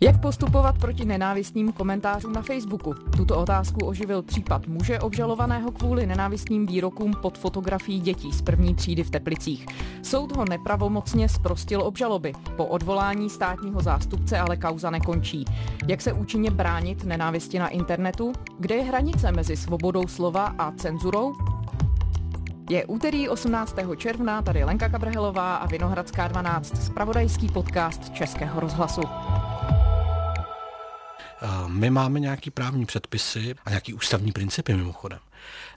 Jak postupovat proti nenávistným komentářům na Facebooku? Tuto otázku oživil případ muže obžalovaného kvůli nenávistným výrokům pod fotografií dětí z první třídy v Teplicích. Soud ho nepravomocně zprostil obžaloby. Po odvolání státního zástupce ale kauza nekončí. Jak se účinně bránit nenávisti na internetu? Kde je hranice mezi svobodou slova a cenzurou? Je úterý 18. června, tady Lenka Kabrhelová a Vinohradská 12, spravodajský podcast Českého rozhlasu. My máme nějaký právní předpisy a nějaký ústavní principy mimochodem.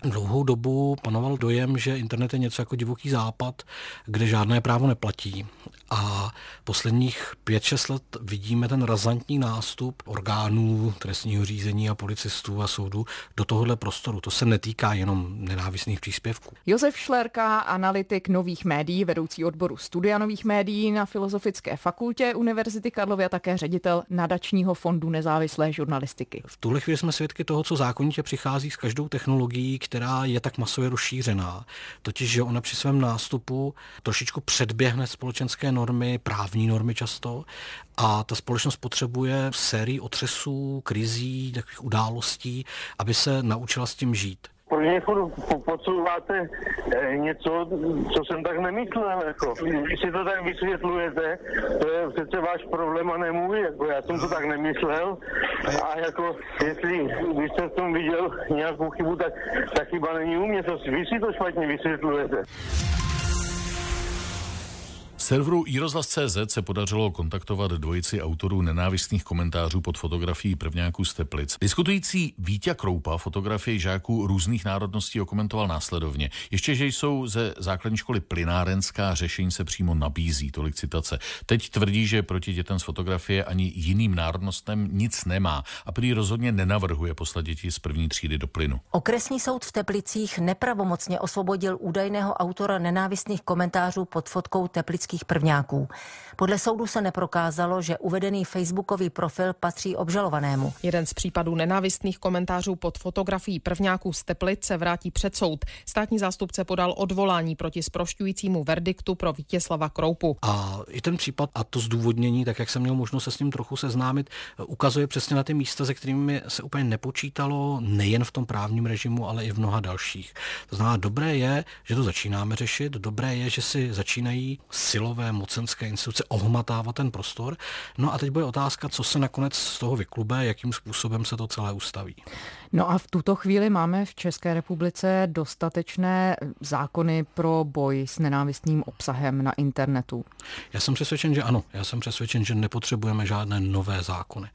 Dlouhou dobu panoval dojem, že internet je něco jako divoký západ, kde žádné právo neplatí. A posledních 5-6 let vidíme ten razantní nástup orgánů trestního řízení a policistů a soudů do tohohle prostoru. To se netýká jenom nenávistných příspěvků. Josef Šlerka, analytik nových médií, vedoucí odboru studia nových médií na Filozofické fakultě Univerzity Karlovy a také ředitel nadačního fondu nezávislé žurnalistiky. V tuhle chvíli jsme svědky toho, co zákonitě přichází s každou technologií, která je tak masově rozšířená. Totiž, že ona při svém nástupu trošičku předběhne společenské normy, právní normy často a ta společnost potřebuje sérii otřesů, krizí, takových událostí, aby se naučila s tím žít mě podsouváte eh, něco, co jsem tak nemyslel. Jako. Když si to tak vysvětlujete, to je přece váš problém a ne můj. Jako. Já jsem to tak nemyslel a jako, jestli vy jste v tom viděl nějakou chybu, tak ta chyba není u mě. To, vy si to špatně vysvětlujete. Serveru iRozhlas.cz se podařilo kontaktovat dvojici autorů nenávistných komentářů pod fotografií prvňáků z Teplic. Diskutující Vítě Kroupa fotografii žáků různých národností okomentoval následovně. Ještě, že jsou ze základní školy plynárenská, řešení se přímo nabízí, tolik citace. Teď tvrdí, že proti dětem z fotografie ani jiným národnostem nic nemá a prý rozhodně nenavrhuje poslat děti z první třídy do plynu. Okresní soud v Teplicích nepravomocně osvobodil údajného autora nenávistných komentářů pod fotkou teplických českých prvňáků. Podle soudu se neprokázalo, že uvedený facebookový profil patří obžalovanému. Jeden z případů nenávistných komentářů pod fotografií prvňáků z Teplic se vrátí před soud. Státní zástupce podal odvolání proti sprošťujícímu verdiktu pro Vítězslava Kroupu. A i ten případ a to zdůvodnění, tak jak jsem měl možnost se s ním trochu seznámit, ukazuje přesně na ty místa, se kterými se úplně nepočítalo nejen v tom právním režimu, ale i v mnoha dalších. To znamená, dobré je, že to začínáme řešit, dobré je, že si začínají silové mocenské instituce ohmatávat ten prostor. No a teď bude otázka, co se nakonec z toho vyklube, jakým způsobem se to celé ustaví. No a v tuto chvíli máme v České republice dostatečné zákony pro boj s nenávistným obsahem na internetu. Já jsem přesvědčen, že ano. Já jsem přesvědčen, že nepotřebujeme žádné nové zákony.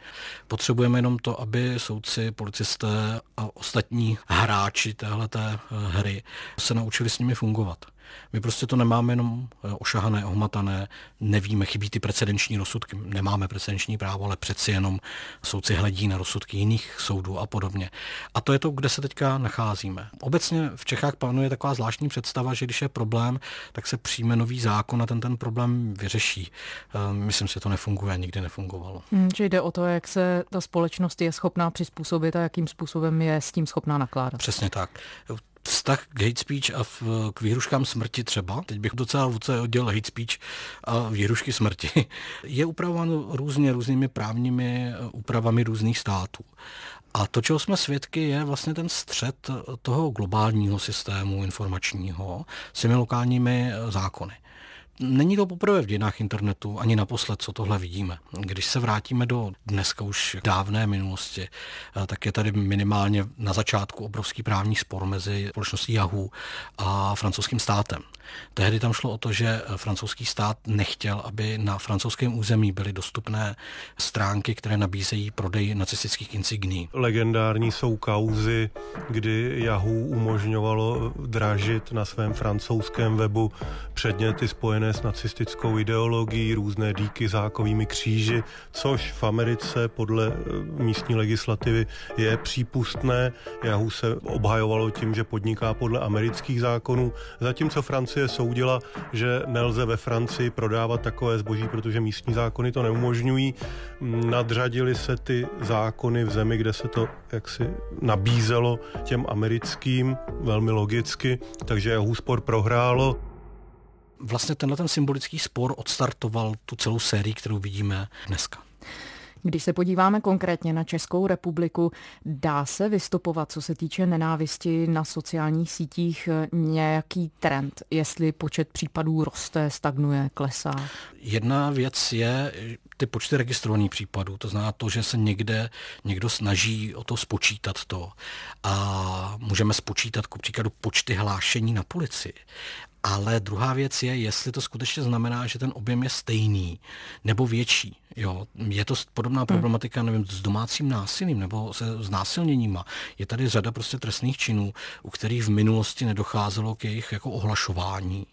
Potřebujeme jenom to, aby soudci, policisté a ostatní hráči téhleté hry se naučili s nimi fungovat. My prostě to nemáme jenom eh, ošahané, ohmatané, nevíme, chybí ty precedenční rozsudky, nemáme precedenční právo, ale přeci jenom soudci hledí na rozsudky jiných soudů a podobně. A to je to, kde se teďka nacházíme. Obecně v Čechách panuje taková zvláštní představa, že když je problém, tak se přijme nový zákon a ten ten problém vyřeší. Eh, myslím si, že to nefunguje, nikdy nefungovalo. Hmm, že jde o to, jak se ta společnost je schopná přizpůsobit a jakým způsobem je s tím schopná nakládat. Přesně tak vztah k hate speech a v, k výhruškám smrti třeba, teď bych docela vůbec oddělil hate speech a výhrušky smrti, je upravován různě různými právními eh, úpravami různých států. A to, čeho jsme svědky, je vlastně ten střed toho globálního systému informačního s těmi lokálními eh, zákony. Není to poprvé v dějinách internetu, ani naposled, co tohle vidíme. Když se vrátíme do dneska už dávné minulosti, eh, tak je tady minimálně na začátku obrovský právní spor mezi společností Yahoo a francouzským státem. Tehdy tam šlo o to, že francouzský stát nechtěl, aby na francouzském území byly dostupné stránky, které nabízejí prodej nacistických insigní. Legendární jsou kauzy, kdy Yahoo umožňovalo dražit na svém francouzském webu předměty spojené s nacistickou ideologií, různé díky zákovými kříži, což v Americe podle eh, místní legislativy je přípustné. Yahoo se obhajovalo tím, že podniká podle amerických zákonů, zatímco Francie Francie soudila, že nelze ve Francii prodávat takové zboží, protože místní zákony to neumožňují. Nadřadili se ty zákony v zemi, kde se to jaksi nabízelo těm americkým, velmi logicky, takže Yahoo spor prohrálo. Vlastně tenhle ten symbolický spor odstartoval tu celou sérii, kterou vidíme dneska. Když se podíváme konkrétně na Českou republiku, dá se vystupovat, co se týče nenávisti na sociálních sítích, nějaký trend, jestli počet případů roste, stagnuje, klesá? Jedna věc je ty počty registrovaných případů, to znamená to, že se někde někdo snaží o to spočítat to a můžeme spočítat ku příkladu počty hlášení na policii. Ale druhá věc je, jestli to skutečně znamená, že ten objem je stejný nebo větší. Jo, je to podobná hmm. problematika, nevím, s domácím násilím nebo se znásilněníma. Je tady řada prostě trestných činů, u kterých v minulosti nedocházelo k jejich jako ohlašování.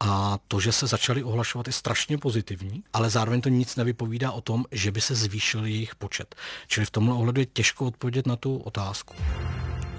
A to, že se začaly ohlašovat, je strašně pozitivní, ale zároveň to nic nevypovídá o tom, že by se zvýšil jejich počet. Čili v tomhle ohledu je těžko odpovědět na tu otázku.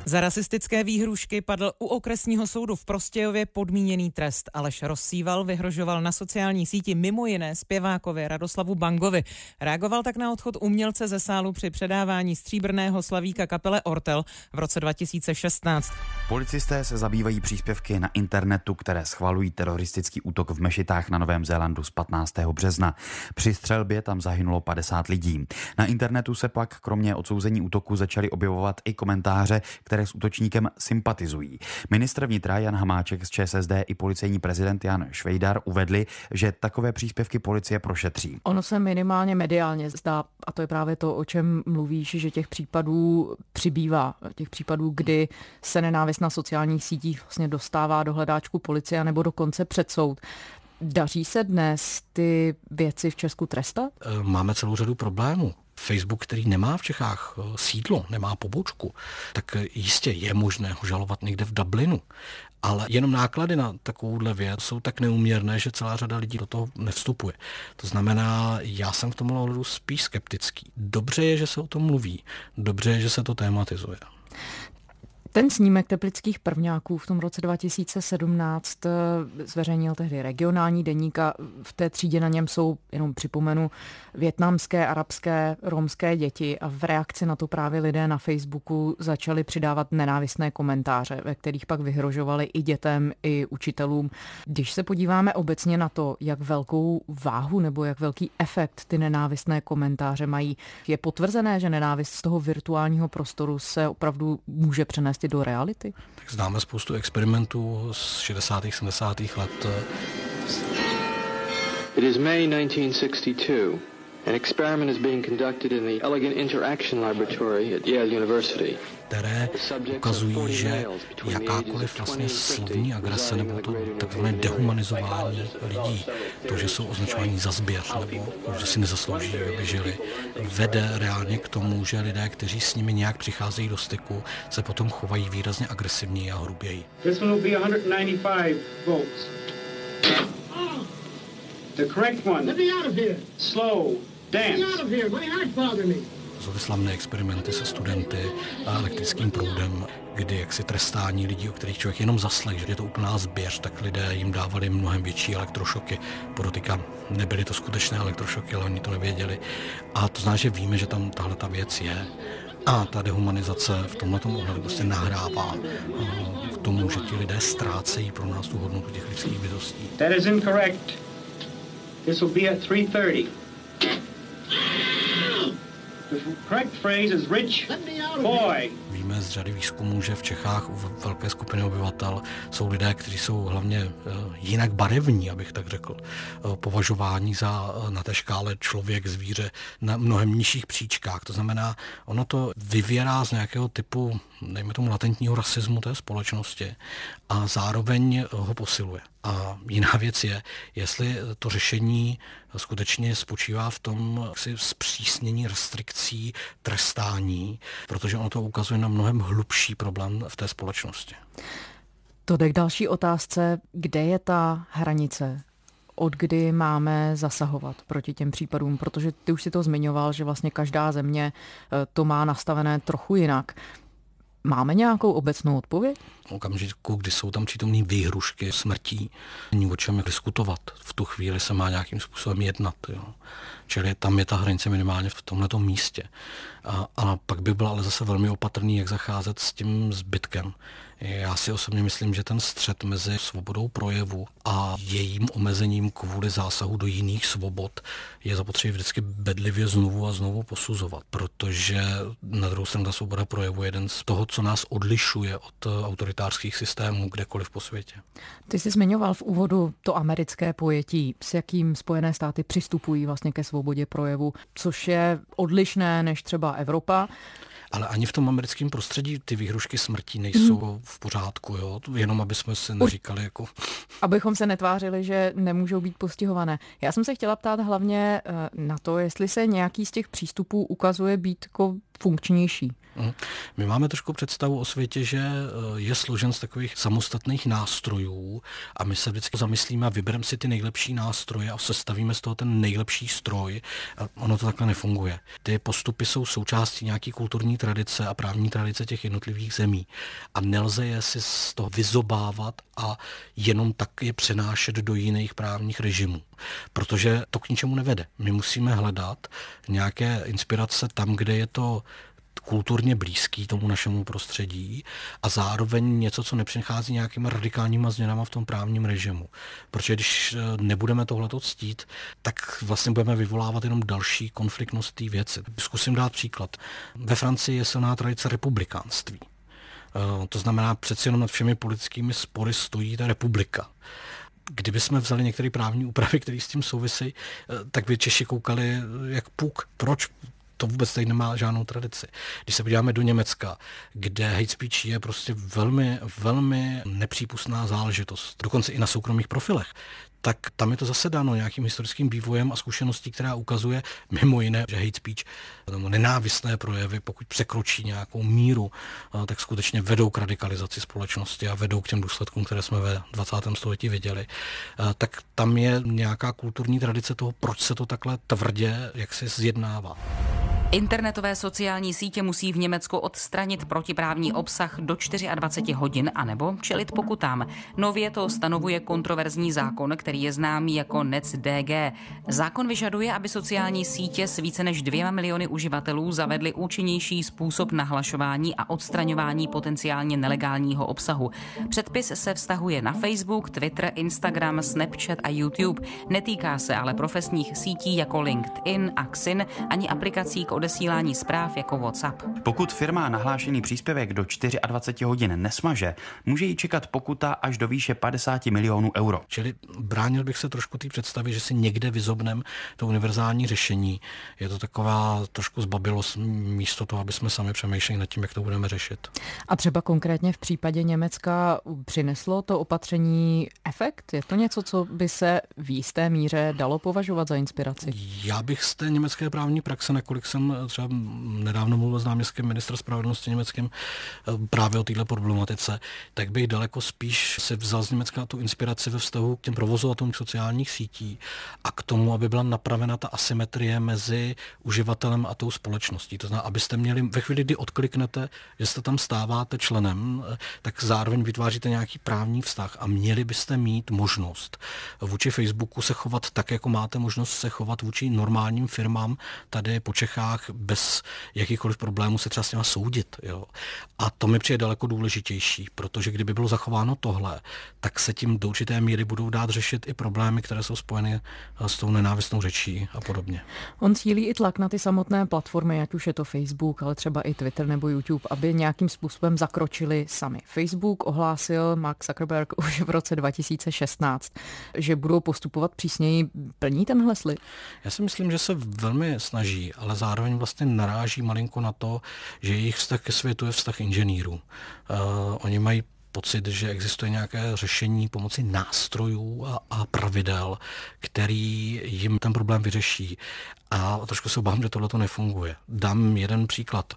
Za rasistické výhrušky padl u okresního soudu v Prostějově podmíněný trest. Aleš Rozsíval vyhrožoval na sociální síti mimo jiné zpěvákovi Radoslavu Bangovi. Reagoval tak na odchod umělce ze sálu při předávání stříbrného slavíka kapele Ortel v roce 2016. Policisté se zabývají příspěvky na internetu, které schvalují teroristický útok v mešitách na Novém Zélandu z 15. března. Při střelbě tam zahynulo 50 lidí. Na internetu se pak kromě odsouzení útoku začaly objevovat i komentáře, které s útočníkem sympatizují. Ministr vnitra Jan Hamáček z ČSSD i policejní prezident Jan Švejdar uvedli, že takové příspěvky policie prošetří. Ono se minimálně mediálně zdá, a to je právě to, o čem mluvíš, že těch případů přibývá, těch případů, kdy se nenávist na sociálních sítích vlastně dostává do hledáčku policie nebo dokonce před soud. Daří se dnes ty věci v Česku trestat? Máme celou řadu problémů. Facebook, který nemá v Čechách eh, sídlo, nemá pobočku, tak eh, jistě je možné ho žalovat někde v Dublinu. Ale jenom náklady na takovouhle věc jsou tak neuměrné, že celá řada lidí do toho nevstupuje. To znamená, já jsem v tomhle ohledu spíš skeptický. Dobře je, že se o tom mluví. Dobře je, že se to tématizuje. Ten snímek teplických prvňáků v tom roce 2017 eh, zveřejnil tehdy regionální deník a v té třídě na něm jsou, jenom připomenu, větnamské, arabské, romské děti a v reakci na to právě lidé na Facebooku začali přidávat nenávistné komentáře, ve kterých pak vyhrožovali i dětem, i učitelům. Když se podíváme obecně na to, jak velkou váhu nebo jak velký efekt ty nenávistné komentáře mají, je potvrzené, že nenávist z toho virtuálního prostoru se opravdu může přenést přenést do reality? Tak známe spoustu experimentů z 60. 70. let. It is May 1962. An experiment is being conducted in the Elegant Interaction Laboratory at Yale University které ukazují, že jakákoliv vlastně slovní agrese nebo to takzvané dehumanizování lidí, to, že jsou označováni za zběř nebo že si nezaslouží, aby žili, vede reálně k tomu, že lidé, kteří s nimi nějak přicházejí do styku, se potom chovají výrazně agresivněji a hruběji. This one will be 195 volts. The correct one. Let me out of here. Slow. Dance. Let me out of here. My heart bother me jsou to slavné experimenty se studenty a elektrickým proudem, kdy jak si trestání lidí, o kterých člověk jenom zaslech, že je to úplná zběř, tak lidé jim dávali mnohem větší elektrošoky. Podotýkám, nebyly to skutečné elektrošoky, ale oni to nevěděli. A to znamená, že víme, že tam tahle ta věc je. A ta dehumanizace v tomhle ohledu prostě nahrává k tomu, že ti lidé ztrácejí pro nás tu hodnotu těch lidských bytostí. That is incorrect. This will be at 3.30. Víme z řady výzkumů, že v Čechách u velké skupiny obyvatel jsou lidé, kteří jsou hlavně eh, jinak barevní, abych tak řekl, eh, považování za eh, na té škále člověk, zvíře na mnohem nižších příčkách. To znamená, ono to vyvěrá z nějakého typu, dejme tomu, latentního rasismu té společnosti a zároveň ho posiluje. A jiná věc je, jestli to řešení skutečně spočívá v tom si zpřísnění restrikcí, trestání, protože ono to ukazuje na mnohem hlubší problém v té společnosti. To jde k další otázce, kde je ta hranice od kdy máme zasahovat proti těm případům, protože ty už si to zmiňoval, že vlastně každá země eh, to má nastavené trochu jinak. Máme nějakou obecnou odpověď? V okamžiku, kdy jsou tam přítomné výhrušky smrtí, není o čem diskutovat. V tu chvíli se má nějakým způsobem jednat. Jo. Čili tam je ta hranice minimálně v tomto místě. A, a pak by byl ale zase velmi opatrný, jak zacházet s tím zbytkem. Já si osobně myslím, že ten střed mezi svobodou projevu a jejím omezením kvůli zásahu do jiných svobod je zapotřebí vždycky bedlivě znovu a znovu posuzovat, protože na druhou stranu ta svoboda projevu je jeden z toho, co nás odlišuje od autoritářských systémů kdekoliv po světě. Ty jsi zmiňoval v úvodu to americké pojetí, s jakým Spojené státy přistupují vlastně ke svobodě projevu, což je odlišné než třeba Evropa. Ale ani v tom americkém prostředí ty výhrušky smrtí nejsou mm. v pořádku, jo? jenom aby jsme si neříkali jako... Abychom se netvářili, že nemůžou být postihované. Já jsem se chtěla ptát hlavně eh, na to, jestli se nějaký z těch přístupů ukazuje být jako funkčnější. Mhm. My máme trošku představu o světě, že eh, je složen z takových samostatných nástrojů a my se vždycky zamyslíme a vybereme si ty nejlepší nástroje a sestavíme z toho ten nejlepší stroj. A ono to takhle nefunguje. Ty postupy jsou součástí nějaký kulturní tradice a právní tradice těch jednotlivých zemí. A nelze je si z toho vyzobávat a jenom tak je přenášet do jiných právních režimů. Protože to k ničemu nevede. My musíme hledat nějaké inspirace tam, kde je to kulturně blízký tomu našemu prostředí a zároveň něco, co nepřichází nějakými radikálníma změnama v tom právním režimu. Protože když eh, nebudeme tohleto ctít, tak vlastně budeme vyvolávat jenom další konfliktnost té věci. Zkusím dát příklad. Ve Francii je silná tradice republikánství. Eh, to znamená, přeci jenom nad všemi politickými spory stojí ta republika kdyby jsme vzali některé právní úpravy, které s tím souvisejí, eh, tak by Češi koukali jak puk. Proč? To vůbec tady nemá žádnou tradici. Když se podíváme do Německa, kde hate speech je prostě velmi, velmi nepřípustná záležitost, dokonce i na soukromých profilech, tak tam je to zase dáno nějakým historickým vývojem a zkušeností, která ukazuje mimo jiné, že hate speech, nebo nenávistné projevy, pokud překročí nějakou míru, tak skutečně vedou k radikalizaci společnosti a vedou k těm důsledkům, které jsme ve 20. století viděli. Tak tam je nějaká kulturní tradice toho, proč se to takhle tvrdě jak se zjednává. Internetové sociální sítě musí v Německu odstranit protiprávní obsah do 24 hodin anebo čelit pokutám. Nově to stanovuje kontroverzní zákon, který je známý jako NetzDG. Zákon vyžaduje, aby sociální sítě s více než dvěma miliony uživatelů zavedly účinnější způsob nahlašování a odstraňování potenciálně nelegálního obsahu. Předpis se vztahuje na Facebook, Twitter, Instagram, Snapchat a YouTube. Netýká se ale profesních sítí jako LinkedIn a Xin ani aplikací k odesílání zpráv jako WhatsApp. Pokud firma nahlášený příspěvek do 24 hodin nesmaže, může jí čekat pokuta až do výše 50 milionů euro. Čili bránil bych se trošku té představy, že si někde vyzobnem to univerzální řešení. Je to taková trošku zbabilost místo toho, aby jsme sami přemýšleli nad tím, jak to budeme řešit. A třeba konkrétně v případě Německa přineslo to opatření efekt? Je to něco, co by se v jisté míře dalo považovat za inspiraci? Já bych z té německé právní praxe, nakolik jsem třeba nedávno mluvil s náměstkem ministra spravedlnosti německým eh, právě o této problematice, tak bych daleko spíš si vzal z Německa tu inspiraci ve vztahu k těm provozovatelům sociálních sítí a k tomu, aby byla napravena ta asymetrie mezi uživatelem a tou společností. To znamená, abyste měli ve chvíli, kdy odkliknete, že se tam stáváte členem, eh, tak zároveň vytváříte nějaký právní vztah a měli byste mít možnost vůči Facebooku se chovat tak, jako máte možnost se chovat vůči normálním firmám tady po Čechách firmách bez jakýchkoliv problémů se třeba s těma soudit. Jo. A to mi přijde daleko důležitější, protože kdyby bylo zachováno tohle, tak se tím do určité míry budou dát řešit i problémy, které jsou spojeny s tou nenávistnou řečí a podobně. On cílí i tlak na ty samotné platformy, ať už je to Facebook, ale třeba i Twitter nebo YouTube, aby nějakým způsobem zakročili sami. Facebook ohlásil Mark Zuckerberg už v roce 2016, že budou postupovat přísněji. Plní tenhle slib? Já si myslím, že se velmi snaží, ale zároveň zároveň vlastně naráží malinko na to, že jejich vztah ke světu je vztah inženýrů. Uh, oni mají pocit, že existuje nějaké řešení pomocí nástrojů a, a pravidel, který jim ten problém vyřeší. A trošku se obávám, že tohle to nefunguje. Dám jeden příklad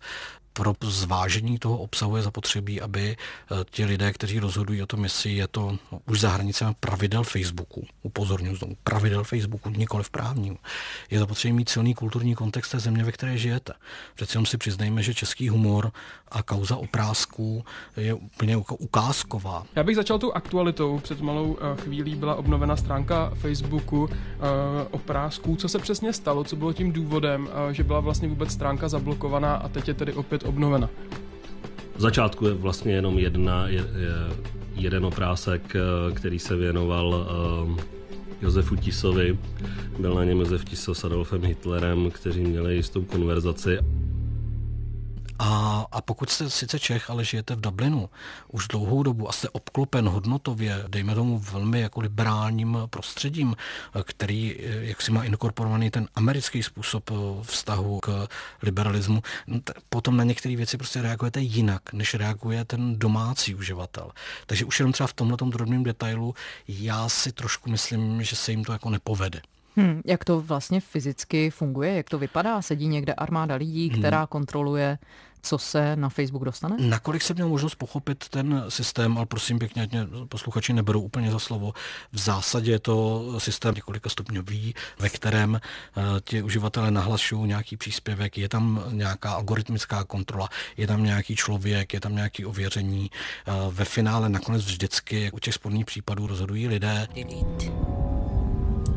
pro zvážení toho obsahu je zapotřebí, aby eh, ti lidé, kteří rozhodují o tom, jestli je to už za hranicemi pravidel Facebooku, upozorňuji znovu, pravidel Facebooku, nikoli v právním, je zapotřebí mít silný kulturní kontext té země, ve které žijete. Přeci jenom si přiznejme, že český humor a kauza oprázků je úplně ukázková. Já bych začal tou aktualitou. Před malou eh, chvílí byla obnovena stránka Facebooku eh, oprázků. Co se přesně stalo? Co bylo tím důvodem, že byla vlastně vůbec stránka zablokovaná a teď je tedy opět obnovena. V začátku je vlastně jenom jedna, je, je jeden oprásek, eh, který se věnoval uh, Josefu Tisovi. Byl na něm Josef Tiso s Adolfem Hitlerem, kteří měli jistou konverzaci. A, a pokud jste sice Čech, ale žijete v Dublinu už dlouhou dobu a jste obklopen hodnotově, dejme tomu velmi jako liberálním prostředím, který jak si má inkorporovaný ten americký způsob eh, vztahu k liberalismu, no potom na některé věci prostě reagujete jinak, než reaguje ten domácí uživatel. Takže už jenom třeba v tomhle drobném detailu já si trošku myslím, že se jim to jako nepovede. Hmm, jak to vlastně fyzicky funguje? Jak to vypadá? Sedí někde armáda lidí, která hmm. kontroluje co se na Facebook dostane? Nakolik jsem měl možnost pochopit ten systém, ale prosím pěkně, ať mě posluchači neberou úplně za slovo. V zásadě je to systém několika stupňový, ve kterém uh, ti uživatelé nahlašují nějaký příspěvek, je tam nějaká algoritmická kontrola, je tam nějaký člověk, je tam nějaké ověření. Uh, ve finále nakonec vždycky u těch sporných případů rozhodují lidé. Delete.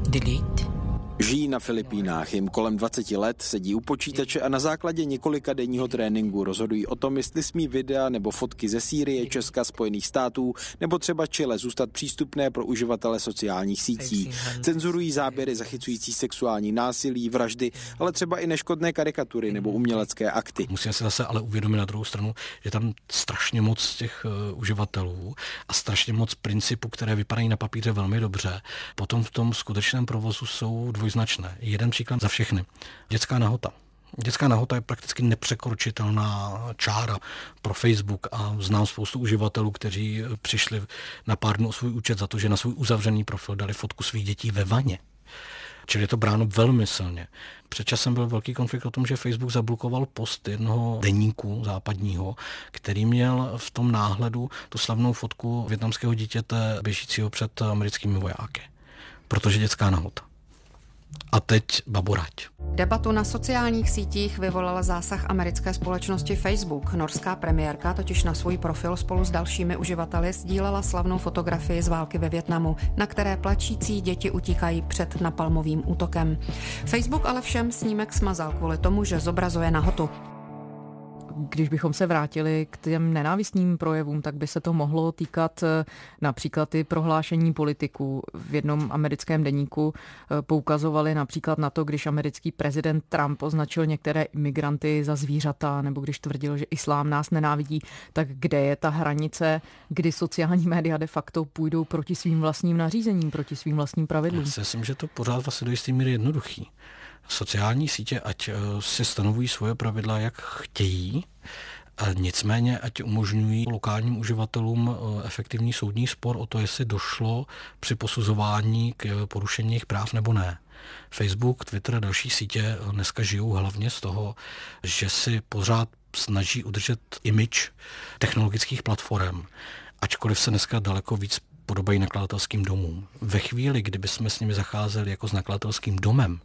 Delete. Žijí na Filipínách, jim kolem 20 let, sedí u počítače a na základě několika denního tréninku rozhodují o tom, jestli smí videa nebo fotky ze Sýrie, Česka, Spojených států nebo třeba Chile zůstat přístupné pro uživatele sociálních sítí. Cenzurují záběry zachycující sexuální násilí, vraždy, ale třeba i neškodné karikatury nebo umělecké akty. Musíme si zase ale uvědomit na druhou stranu, že tam strašně moc těch uh, uživatelů a strašně moc principů, které vypadají na papíře velmi dobře. Potom v tom skutečném provozu jsou dvoj dvojznačné. Jeden příklad za všechny. Dětská nahota. Dětská nahota je prakticky nepřekročitelná čára pro Facebook a znám spoustu uživatelů, kteří přišli na pár dnů o svůj účet za to, že na svůj uzavřený profil dali fotku svých dětí ve vaně. Čili je to bráno velmi silně. Před časem byl velký konflikt o tom, že Facebook zablokoval post jednoho deníku západního, který měl v tom náhledu tu slavnou fotku větnamského dítěte běžícího před americkými vojáky. Protože dětská nahota. A teď baborať. Debatu na sociálních sítích vyvolal zásah americké společnosti Facebook. Norská premiérka totiž na svůj profil spolu s dalšími uživateli sdílela slavnou fotografii z války ve Větnamu, na které plačící děti utíkají před napalmovým útokem. Facebook ale všem snímek smazal kvůli tomu, že zobrazuje nahotu. Když bychom se vrátili k těm nenávistným projevům, tak by se to mohlo týkat eh, například i prohlášení politiků. V jednom americkém deníku eh, poukazovali například na to, když americký prezident Trump označil některé imigranty za zvířata, nebo když tvrdil, že islám nás nenávidí, tak kde je ta hranice, kdy sociální média de facto půjdou proti svým vlastním nařízením, proti svým vlastním pravidlům? Já si myslím, že to pořád vlastně do jisté míry jednoduchý sociální sítě, ať eh, si stanovují svoje pravidla, jak chtějí, Nicméně, ať umožňují lokálním uživatelům eh, efektivní soudní spor o to, jestli došlo při posuzování k eh, porušení jejich práv nebo ne. Facebook, Twitter a další sítě dneska žijou hlavně z toho, že si pořád snaží udržet image technologických platform, ačkoliv se dneska daleko víc podobají nakladatelským domům. Ve chvíli, kdyby jsme s nimi zacházeli jako s nakladatelským domem,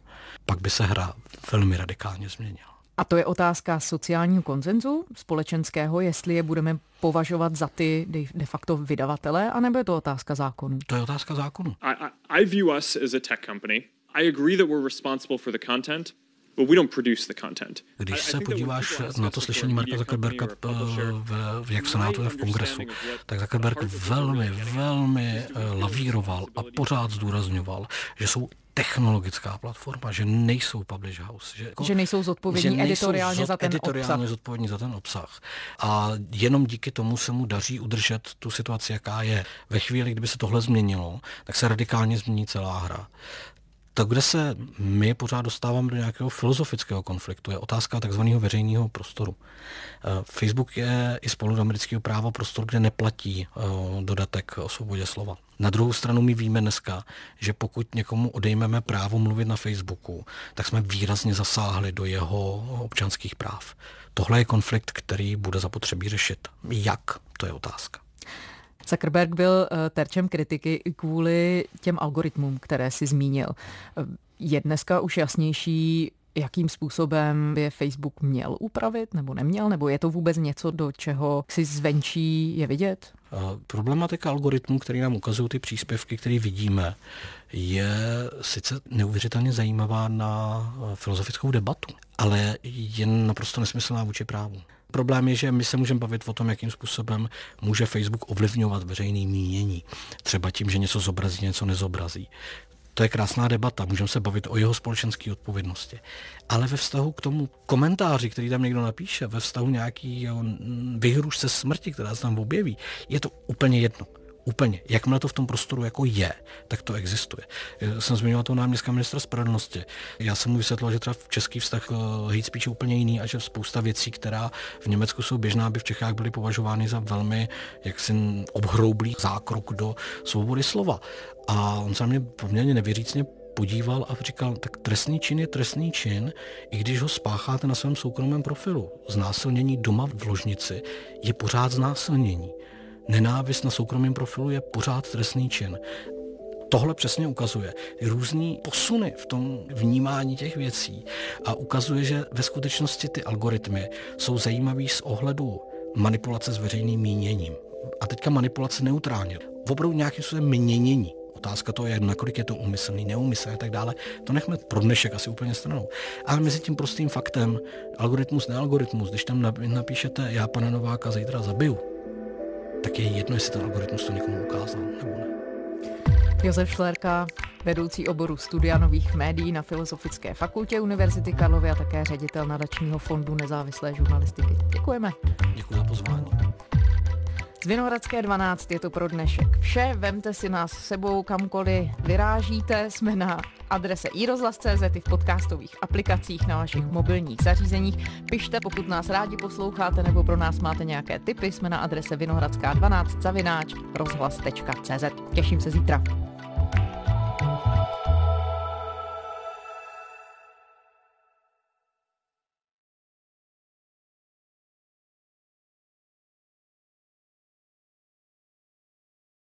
pak by se hra velmi radikálně změnila. A to je otázka sociálního konzenzu společenského, jestli je budeme považovat za ty de facto vydavatele, anebo je to otázka zákonu? To je otázka zákonu. I, I, I view us as a tech company. I agree that we're responsible for the content, But we don't produce the content. Když se podíváš na to slyšení Marka Zuckerberga, v, v, jak v Senátu a v Kongresu, tak Zuckerberg velmi, velmi eh, lavíroval a pořád zdůrazňoval, že jsou technologická platforma, že nejsou publish house. Že, jako, že nejsou zodpovědní že nejsou editoriálně, za ten editoriálně obsah. zodpovědní za ten obsah. A jenom díky tomu se mu daří udržet tu situaci, jaká je. Ve chvíli, kdyby se tohle změnilo, tak se radikálně změní celá hra. To, kde se my pořád dostáváme do nějakého filozofického konfliktu, je otázka takzvaného veřejného prostoru. Eh, Facebook je i spolu do amerického práva prostor, kde neplatí eh, dodatek o svobodě slova. Na druhou stranu my víme dneska, že pokud někomu odejmeme právo mluvit na Facebooku, tak jsme výrazně zasáhli do jeho občanských práv. Tohle je konflikt, který bude zapotřebí řešit. Jak? To je otázka. Zuckerberg byl eh, terčem kritiky i kvůli těm algoritmům, které si zmínil. Eh, je dneska už jasnější, jakým způsobem by Facebook měl upravit nebo neměl, nebo je to vůbec něco, do čeho si zvenčí je vidět? Eh, problematika algoritmů, který nám ukazují ty příspěvky, které vidíme, je sice neuvěřitelně zajímavá na filozofickou debatu, ale je naprosto nesmyslná vůči právu. Problém je, že my se můžeme bavit o tom, jakým způsobem může Facebook ovlivňovat veřejný mínění. Třeba tím, že něco zobrazí, něco nezobrazí. To je krásná debata, můžeme se bavit o jeho společenské odpovědnosti. Ale ve vztahu k tomu komentáři, který tam někdo napíše, ve vztahu nějaký vyhrušce smrti, která se tam objeví, je to úplně jedno. Úplně. Jakmile to v tom prostoru jako je, tak to existuje. Já jsem zmiňoval toho náměstka ministra spravedlnosti. Já jsem mu vysvětlil, že třeba v český vztah eh, hate speech je úplně jiný a že spousta věcí, která v Německu jsou běžná, by v Čechách byly považovány za velmi jaksi obhroublý zákrok do svobody slova. A on se mě poměrně nevěřícně podíval a říkal, tak trestný čin je trestný čin, i když ho spácháte na svém soukromém profilu. Znásilnění doma v ložnici je pořád znásilnění nenávist na soukromém profilu je pořád trestný čin. Tohle přesně ukazuje různý posuny v tom vnímání těch věcí a ukazuje, že ve skutečnosti ty algoritmy jsou zajímavý z ohledu manipulace s veřejným míněním. A teďka manipulace neutrálně. Opravdu nějakým způsobem měnění. Otázka to je, nakolik je to umyslný, neumyslný a tak dále. To nechme pro dnešek asi úplně stranou. Ale mezi tím prostým faktem, algoritmus, nealgoritmus, když tam napíšete, já pana Nováka zítra zabiju, tak je jedno, jestli ten algoritmus to někomu ukázal nebo ne. Josef Šlerka, vedoucí oboru studia nových médií na Filozofické fakultě Univerzity Karlovy a také ředitel nadačního fondu nezávislé žurnalistiky. Děkujeme. Děkuji za pozvání. Z Vinohradské 12 je to pro dnešek vše. Vemte si nás sebou kamkoliv vyrážíte. Jsme na adrese iRozhlas.cz i v podcastových aplikacích na vašich mobilních zařízeních. Pište, pokud nás rádi posloucháte nebo pro nás máte nějaké tipy. Jsme na adrese vinohradská12 zavináč rozhlas.cz. Těším se zítra.